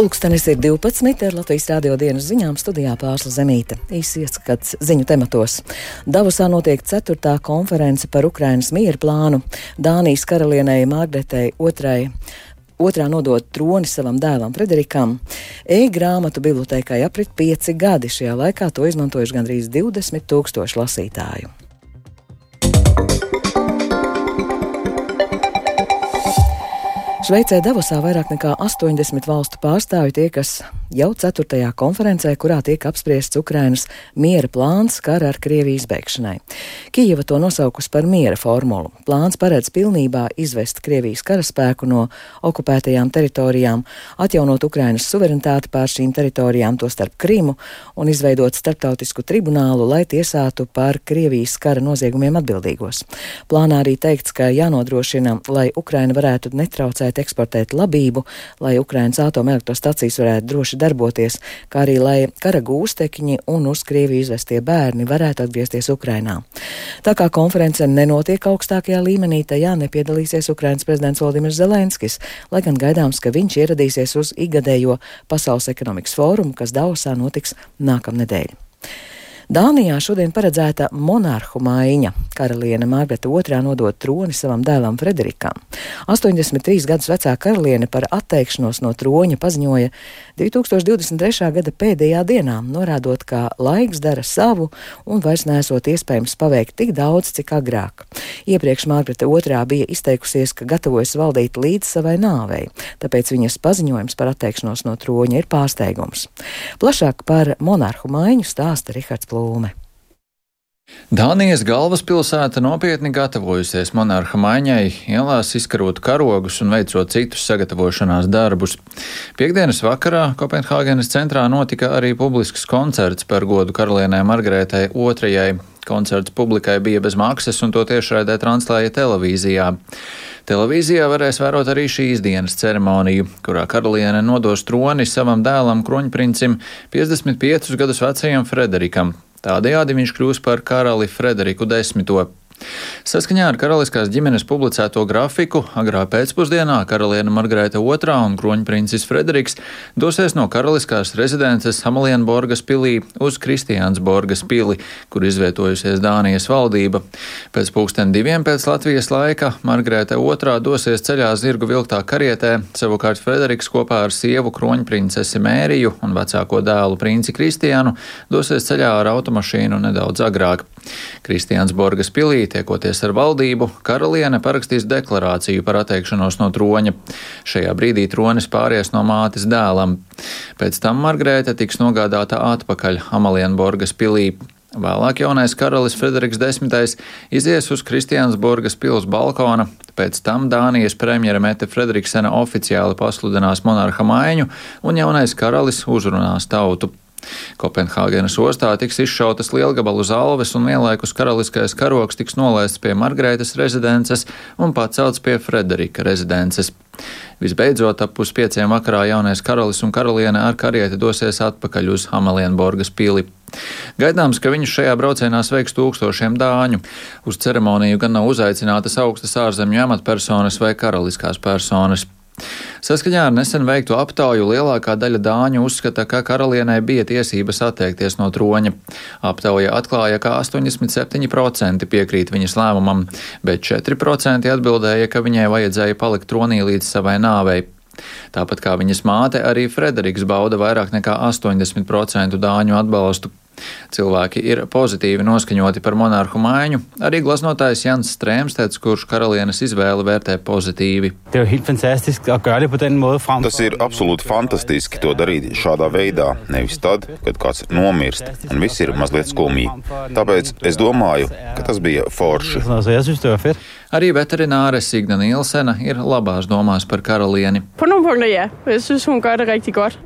Pulkstenis ir 12. ar Latvijas rādio dienas ziņām studijā pārsla Zemīte. Īsi ieskats ziņu tematos. Davosā notiek 4. konference par Ukrainas mieru plānu. Dānijas karalienei Margretei II. Otrā nodot troni savam dēlam Frederikam. E-grāmatu bibliotēkai aprit pieci gadi. Šajā laikā to izmantojuši gandrīz 20 tūkstoši lasītāju. Šveicē Davosā vairāk nekā 80 valstu pārstāvji tiekas jau 4. konferencē, kurā tiek apspriests Ukrainas miera plāns kara ar Krieviju izbeigšanai. Kijava to nosaukus par miera formulu. Plāns paredz pilnībā izvest Krievijas karaspēku no okupētajām teritorijām, atjaunot Ukrainas suverenitāti pār šīm teritorijām, to starp Krimu, un izveidot starptautisku tribunālu, lai tiesātu par Krievijas kara noziegumiem atbildīgos. Plānā arī teikts, ka jānodrošina, lai Ukraina varētu netraucēt eksportēt labību, lai Ukrainas atomelektrostacijas varētu droši darboties, kā arī lai kara gūstekņi un uz Krieviju izvestie bērni varētu atgriezties Ukrainā. Tā kā konference nenotiek augstākajā līmenī, tajā nepiedalīsies Ukrainas prezidents Valdimirs Zelenskis, lai gan gaidāms, ka viņš ieradīsies uz igadējo Pasaules ekonomikas fórumu, kas Dausā notiks nākamnedēļ. Dānijā šodien paredzēta monarhu maiņa. Karaliene Margarita II nodot troni savam dēlam Frederikam. 83 gadus vecā karaliene par atteikšanos no troņa paziņoja 2023. gada pēdējā dienā, norādot, ka laiks dara savu un vairs nesot iespējams paveikt tik daudz, cik agrāk. Iepriekš Margarita II bija izteikusies, ka gatavojas valdīt līdz savai nāvei, tāpēc viņas paziņojums par atteikšanos no troņa ir pārsteigums. Plašāk par monarhu maiņu stāsta Rihards Plūks. Dānijas galvaspilsēta nopietni gatavojusies monarha maiņai, ielās izkarot karogus un veicot citus sagatavošanās darbus. Piektdienas vakarā Kopenhāgenes centrā notika arī publisks koncerts par godu karalienē Margarētai II. Koncerts publikai bija bez maksas un to tiešraidē translēja televīzijā. Televīzijā varēs vērot arī šīs dienas ceremoniju, kurā karaliene nodos troni savam dēlam, kroņprincim, 55 gadus vecajam Frederikam, Tādējādi viņš kļūs par karali Frederiku X. Saskaņā ar karaliskās ģimenes publicēto grafiku, agrā pēcpusdienā karaliene Margarita II un kroņprincis Frederiks dosies no karaliskās rezidences Hamalienborgas pilī uz Kristiānsborgas pili, kur izvietojusies Dānijas valdība. Pēc pulksten diviem pēc Latvijas laika Margarita II dosies ceļā zirgu vilktā karietē, savukārt Frederiks kopā ar sievu kroņprincesi Mēriju un vecāko dēlu princi Kristiānu dosies ceļā ar automašīnu nedaudz agrāk. Kristiānsborgas pilī tiekoties ar valdību, karaliene parakstīs deklarāciju par atteikšanos no troņa. Šajā brīdī tronis pāries no mātes dēlam. Pēc tam Margrēta tiks nogādāta atpakaļ Amalienborgas pilī. Vēlāk jaunais karalis Frederiks X izies uz Kristiānsburgas pils balkona, pēc tam Dānijas premjera Mete Frederiksena oficiāli pasludinās monarha maiņu, un jaunais karalis uzrunās tautu. Kopenhāgenes ostā tiks izšautas lielgabalu zalves un vienlaikus karaliskais karoks tiks nolaists pie Margreitas rezidences un pacelts pie Frederika rezidences. Visbeidzot, ap puspieciem vakarā jaunais karalis un karaliene ar karieti dosies atpakaļ uz Hamalienborgas pili. Gaidāms, ka viņus šajā braucienā sveiks tūkstošiem dāņu. Uz ceremoniju gan nav uzaicinātas augstas ārzemju amatpersonas vai karaliskās personas. Saskaņā ar nesen veiktu aptauju lielākā daļa dāņu uzskata, ka karalienei bija tiesības atteikties no troņa. Aptauja atklāja, ka 87% piekrīt viņas lēmumam, bet 4% atbildēja, ka viņai vajadzēja palikt tronī līdz savai nāvei. Tāpat kā viņas māte, arī Frederiks bauda vairāk nekā 80% dāņu atbalstu. Cilvēki ir pozitīvi noskaņoti par monarhu maiņu. Arī glaznotājs Jans Strēmsteds, kurš karalienes izvēli vērtē pozitīvi. Tas ir absolūti fantastiski to darīt šādā veidā, nevis tad, kad kāds nomirst un viss ir mazliet skumji. Tāpēc es domāju, ka tas bija forši. Arī veterinārē Signa Nielsena ir labās domās par karalieni.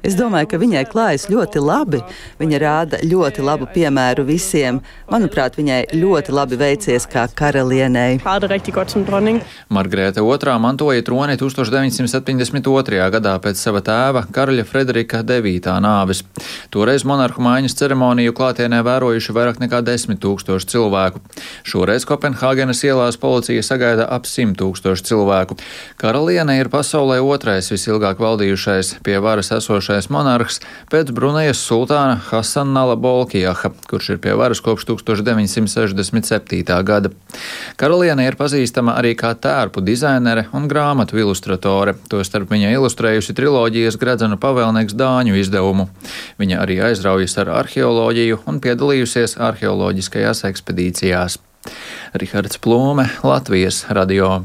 Es domāju, ka viņai klājas ļoti labi. Viņa rāda ļoti labu piemēru visiem. Manuprāt, viņai ļoti labi veicies kā karalienei. Margarēta II mantoja troni 1972. gadā pēc sava tēva karaļa Frederika IX nāves. Toreiz monarhu maiņas ceremoniju klātienē vērojuši vairāk nekā 10 tūkstoši cilvēku. Šoreiz Kopenhāgenes ielās policija sagaida ap 100 tūkstoši cilvēku. Karaliene ir pasaulē otrais visilgāk valdījušais pie varas esošais monarhs pēc Brunejas sultāna Hasanala Bolkijaha, kurš ir pie varas kopš 1967. gada. Karaliene ir pazīstama arī kā tērpu dizainere un grāmatu ilustratore, tostarp viņa ilustrējusi triloģijas Gradzenu pavēlnieks Dāņu izdevumu. Viņa arī aizraujas ar arheoloģiju un piedalījusies arheoloģiskajās ekspedīcijās. Rihards Plūme, Latvijas radio.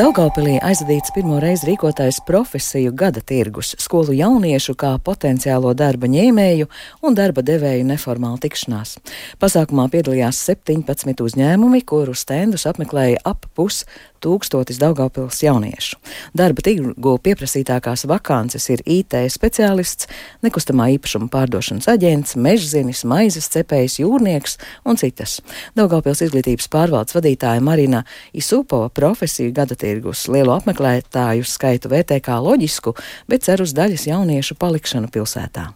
Daugaupilī aizvadīts pirmo reizi rīkotais profesiju gada tirgus, skolu jauniešu kā potenciālo darba ņēmēju un darba devēju neformāla tikšanās. Pasākumā piedalījās 17 uzņēmumi, kuru stendus apmeklēja ap pus tūkstotis Daugavpils jauniešu. Darba tirgu pieprasītākās vakances ir IT speciālists, nekustamā īpašuma pārdošanas aģents, mežzinis, maizes cepējs, jūrnieks un citas. Daugavpils izglītības pārvaldes vadītāja Marina Isupova profesiju gada tirgus lielu apmeklētāju skaitu vērtē kā loģisku, bet cer uz daļas jauniešu palikšanu pilsētā.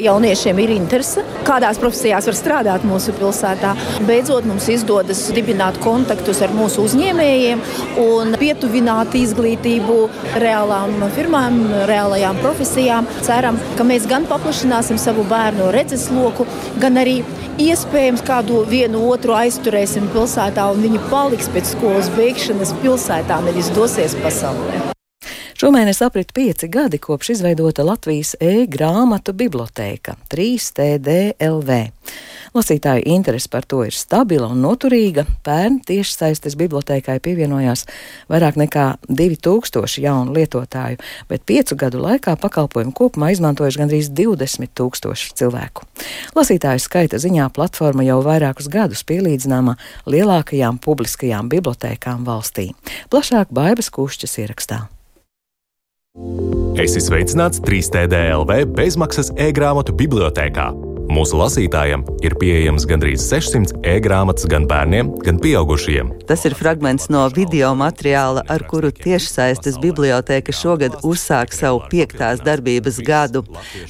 Jauniešiem ir interese, kādās profesijās var strādāt mūsu pilsētā. Beidzot, mums izdodas dibināt kontaktus ar mūsu uzņēmējiem un pietuvināt izglītību reālām firmām, reālajām profesijām. Ceram, ka mēs gan paplašināsim savu bērnu redzesloku, gan arī iespējams kādu vienu otru aizturēsim pilsētā, un viņi paliks pēc skolas beigšanas pilsētā, nevis dosies pasaulē. Šomēnes aprit pieci gadi kopš izveidota Latvijas e-grāmatu bibliotēka 3TDLV. Lasītāju interese par to ir stabila un noturīga. Pērn tiešsaistes bibliotēkai pievienojās vairāk nekā 2000 jaunu lietotāju, bet piecu gadu laikā pakalpojumu kopumā izmantojuši gandrīz 20 tūkstoši cilvēku. Lasītāju skaita ziņā platforma jau vairākus gadus pielīdzināma lielākajām publiskajām bibliotēkām valstī. Plašāk Baibas Kušķas ierakstā. Es esmu sveicināts 3TDLV bezmaksas e-grāmatu bibliotekā. Mūsu lasītājiem ir pieejams gandrīz 600 e-grāmatas gan bērniem, gan pieaugušiem. Tas ir fragments no video materiāla, ar kuru tiešsaistes biblioteka šogad uzsāk savu piektās darbības gadu.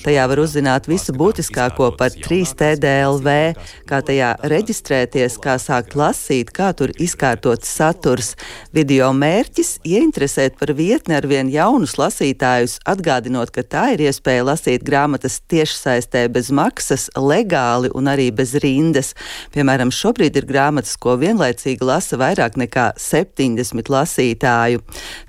Tajā var uzzināt visu būtiskāko par 3TDLV, kā tajā reģistrēties, kā sākt lasīt, kā tur izkārtot saturs. Video mērķis - ieinteresēt par vietni ar vien jaunus lasītājus, atgādinot, ka tā ir iespēja lasīt grāmatas tiešsaistē bez maksas legāli un arī bez rindas. Piemēram, šobrīd ir grāmatas, ko vienlaicīgi lasa vairāk nekā 70 lasītāju.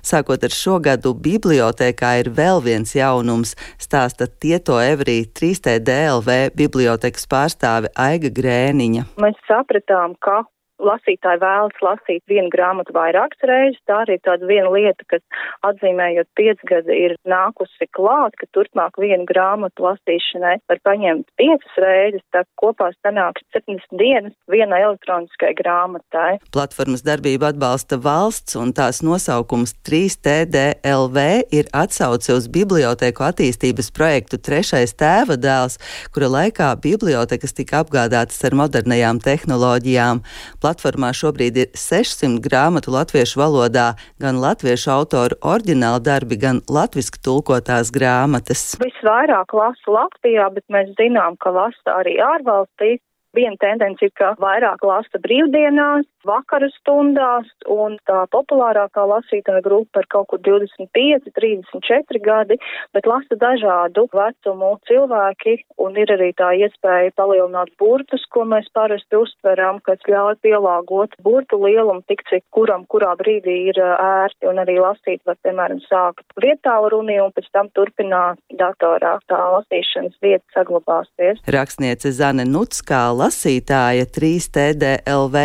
Sākot ar šo gadu, bibliotekā ir vēl viens jaunums, stāsta Tieto Evrī 3TDLV bibliotekas pārstāve Aiga Grēniņa. Mēs sapratām, ka lasītāji vēlas lasīt vienu grāmatu vairākas reizes. Tā arī ir tāda viena lieta, kas atzīmējot piecgadi ir nākusi klāt, ka turpmāk vienu grāmatu lasīšanai var paņemt piecas reizes, tā kopā sanāks 70 dienas vienai elektroniskai grāmatai. Platformas darbību atbalsta valsts un tās nosaukums 3TDLV ir atsauce uz bibliotēku attīstības projektu Trešais tēva dēls, kura laikā bibliotekas tika apgādātas ar modernajām tehnoloģijām. Platformā šobrīd ir 600 grāmatu latviešu valodā, gan latviešu autoru oriģināli darbi, gan latviski tulkotās grāmatas. Visvairāk lasu Latvijā, bet mēs zinām, ka lasa arī ārvalstīs. Viena tendence ir, ka vairāk lasa brīvdienās, vakaru stundās, un tā populārākā lasītāja grupa ir kaut kur 25, 34 gadi, bet lasa dažādu vecumu cilvēki, un ir arī tā iespēja palielināt burtus, ko mēs parasti uztveram, kas ļauj pielāgot burtu lielumu tik, cik kuram kurā brīdī ir ērti, un arī lasīt var, piemēram, sākt vietālu runi un pēc tam turpināt datorā. Tā lasīšanas vieta saglabāsies. Rakstniece Zane Nutskā lasītāja 3TDLV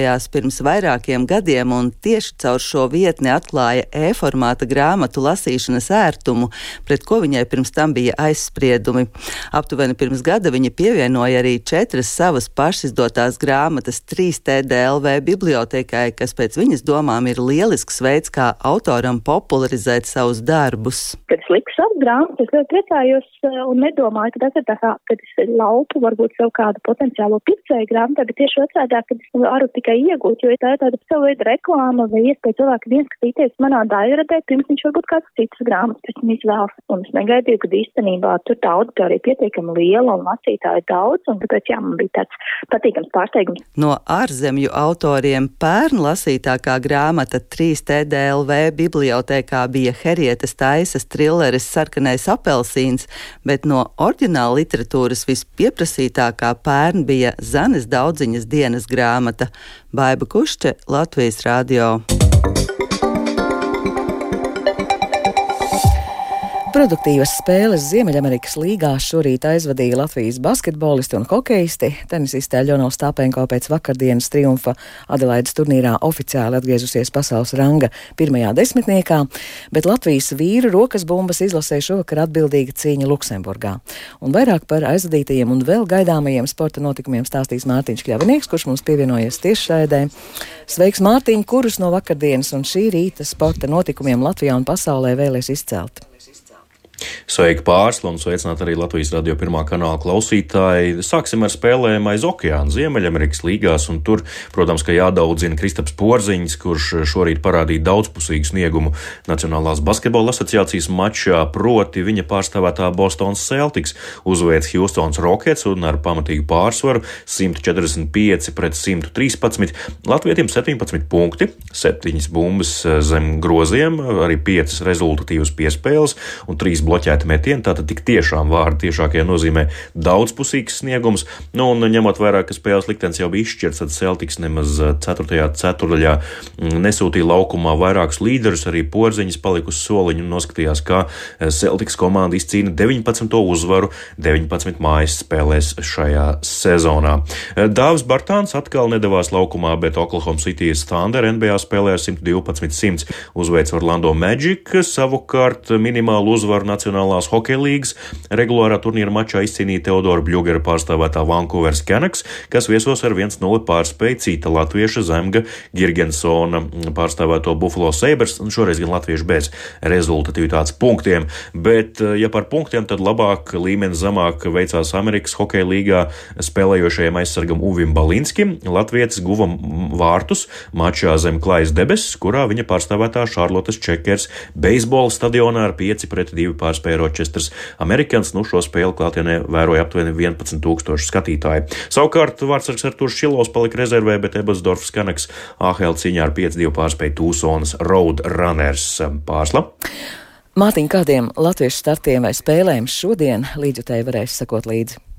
pievienojās pirms vairākiem gadiem un tieši caur šo vietni atklāja e-formāta grāmatu lasīšanas ērtumu, pret ko viņai pirms tam bija aizspriedumi. Aptuveni pirms gada viņa pievienoja arī četras savas pašizdotās grāmatas 3TDLV bibliotekai, kas pēc viņas domām ir lielisks veids, kā autoram popularizēt savus darbus. Kad es liku savu grāmatu, es ļoti priecājos un nedomāju, ka tas ir tā kā, kad es lauku varbūt sev kādu potenciālo pircēju grāmatai, bet tieši otrādi, ka es varu tikai iegūt, jo tā ir tāda sava veida reklāma vai iespēja cilvēkam ieskatīties manā daļradē, pirms viņš varbūt kāds cits grāmatas pēc tam izvēlas. Un es negaidīju, ka īstenībā tur tā auditorija pietiekami liela un lasītāji daudz, un tāpēc jā, man bija tāds patīkams pārsteigums. No ārzemju autoriem pērn lasītākā grāmata 3 TDLV bibliotēkā bija Herietas taisas trilleris Sarkanais apelsīns, bet no oriģināla literatūras vispieprasītākā pērn bija Zanes daudziņas dienas grāmata Baiba Kušče Latvijas radio. Produktīvas spēles Ziemeļamerikas līgā šorīt aizvadīja Latvijas basketbolisti un hokeisti. Tenisistē Ļono Stāpenko pēc vakardienas triumfa Adelaidas turnīrā oficiāli atgriezusies pasaules ranga pirmajā desmitniekā, bet Latvijas vīru rokas bumbas izlasēja šovakar atbildīga cīņa Luksemburgā. Un vairāk par aizvadītajiem un vēl gaidāmajiem sporta notikumiem stāstīs Mārtiņš Kļavinieks, kurš mums pievienojies tiešraidē. Sveiks, Mārtiņ, kurus no vakardienas un šī rīta sporta notikumiem Latvijā un pasaulē vēlies izcelt? Sveiki pārsla un sveicināt arī Latvijas radio pirmā kanāla klausītāji. Sāksim ar spēlēm aiz okeāna Ziemeļamerikas līgās, un tur, protams, ka jādaudzina Kristaps Porziņš, kurš šorīt parādīja daudzpusīgu sniegumu Nacionālās basketbola asociācijas mačā, proti viņa pārstāvētā Bostonas Celtics uzveic Houstonas Rockets un ar pamatīgu pārsvaru 145 pret 113. Latvijiem 17 punkti, 7 bumbas zem groziem, arī 5 rezultatīvas piespēles un 3 bloķēti metieni. Tātad tik tiešām vārdu tiešākajā nozīmē daudzpusīgs sniegums. Nu, un ņemot vērā, ka spēles liktenis jau bija izšķirts, tad Celtics nemaz 4. Eh, ceturdaļā mm, nesūtīja laukumā vairākus līderus, arī porziņas palika uz soliņu un noskatījās, kā eh, Celtics komanda izcīna 19. uzvaru 19 mājas spēlēs šajā sezonā. Eh, Dāvis Bartāns atkal nedavās laukumā, bet Oklahoma City Thunder NBA spēlē ar 112-100 uzveic Orlando Magic, savukārt minimālu uzvaru Nacionālās hokeja līgas regulārā turnīra mačā izcīnīja Teodora Bļūgera pārstāvētā Vankūveras Canucks, kas viesos ar 1-0 pārspēja cita latvieša Zemga Girgensona pārstāvēto Buffalo Sabres, un šoreiz gan latvieši bez rezultatīvitātes punktiem. Bet, ja par punktiem, tad labāk līmeni zemāk veicās Amerikas hokeja līgā spēlējošajam aizsargam Uvim Balinskim. Latvijas guva vārtus mačā zem klājas debesis, kurā viņa pārstāvētā Šarlotas Čekers beisbola stadionā ar 5 pret 2 pārspēja Rochesters Amerikans. Nu, šo spēli klātienē vēroja aptuveni 11,000 skatītāji. Savukārt Vārtsargs Artūrs Šilovs palika rezervē, bet Ebasdorfs Kanaks AHL cīņā ar 5-2 pārspēja Tūsonas Road Runners pārsla. Mātiņ, kādiem latviešu startiem vai spēlēm šodien līdzjutēji varēs sekot līdzi?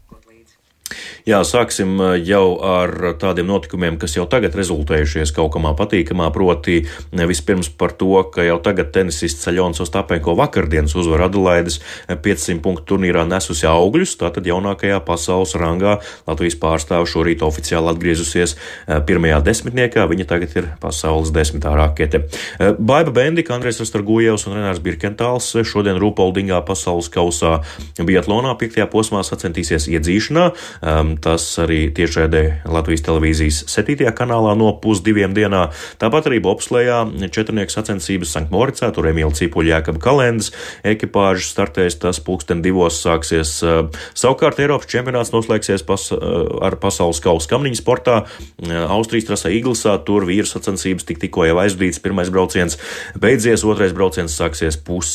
Jā, sāksim eh, jau ar tādiem notikumiem, kas jau tagad rezultējušies kaut kamā patīkamā. Proti, vispirms par to, ka jau tagad tenisists Ceļons Ostapenko vakardienas uzvaru Adelaides 500 eh, punktu turnīrā nesusi augļus. Tātad jaunākajā pasaules rangā Latvijas pārstāve šorīt oficiāli atgriezusies eh, pirmajā desmitniekā. Viņa tagad ir pasaules desmitā rakete. Baiba Bendika, Andrēs Rastargujevs un Renārs Birkentāls šodien Rūpoldingā pasaules kausā Biatlonā piektajā posmā sacensties iedzīšanā. Tas arī tiešraidē Latvijas televīzijas 7. kanālā no pusdiviem dienā. Tāpat arī bobslējā četrnieku sacensības Sanktmoricā, tur Emīla Cipuļa Jēkaba kalendas ekipāžu startēs, tas pulksten divos sāksies. Savukārt Eiropas čempionāts noslēgsies pas, ar pasaules kausa kamniņu sportā. Austrijas trasā Iglesā tur vīru sacensības tik tikko jau aizvadīts, pirmais brauciens beidzies, otrais brauciens sāksies pus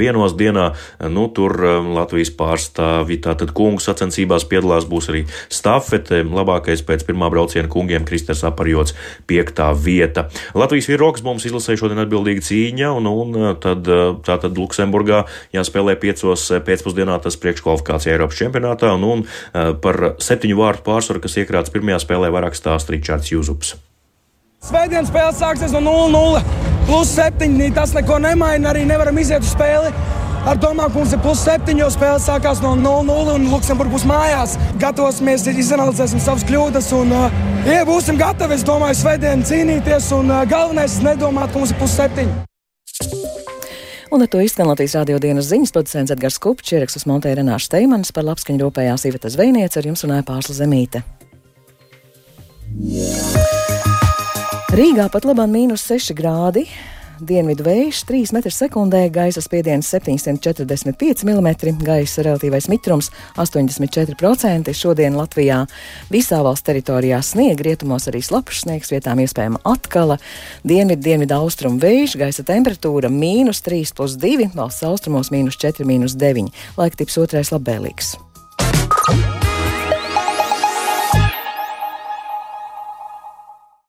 vienos dienā. Nu, tur Latvijas pārstāvi tātad kungu sacensībās piedalās būs arī stafete. Labākais pēc pirmā brauciena kungiem Kristers Aparjots piektā vieta. Latvijas vīroks mums izlasīja šodien atbildīga cīņa, un, un tad, tātad Luksemburgā jāspēlē piecos pēcpusdienā tas priekškvalifikācija Eiropas čempionātā, un, un par septiņu vārtu pārsvaru, kas iekrāts pirmajā spēlē, vairāk stāsta Ričards Juzups. Svētdienas spēle sāksies no 0-0. Plus 7. Tas neko nemaina. Arī nevaram iziet uz spēli ar mums ir plus 7, jo spēle sākās no 0-0 un Luksemburgā būs mājās. Gatavosimies, izanalizēsim savas kļūdas un uh, ja būsim gatavi, es domāju, svētdien cīnīties. Un uh, galvenais nedomāt, ka mums ir plus 7. Un ar to izskan Latvijas rādio dienas ziņas producents Edgars Kupčs, ierakstus montēja Renāša Steimanis par labskaņu rūpējās Iveta Zvejniece, ar jums runāja Pārsla Zemīte. Rīgā pat labāk mīnus 6 grādi. Dienvidu vējš 3 m2, gaisa spiediens 745 mm, gaisa relatīvais mitrums 84%. Šodien Latvijā visā valsts teritorijā sniega, rietumos arī slapjš sniegs, vietām iespējama atkala. Dienvidu, dienvidu austrumu vējš, gaisa temperatūra mīnus 3 plus 2, valsts austrumos mīnus 4, mīnus 9. Laika tips otrais labvēlīgs.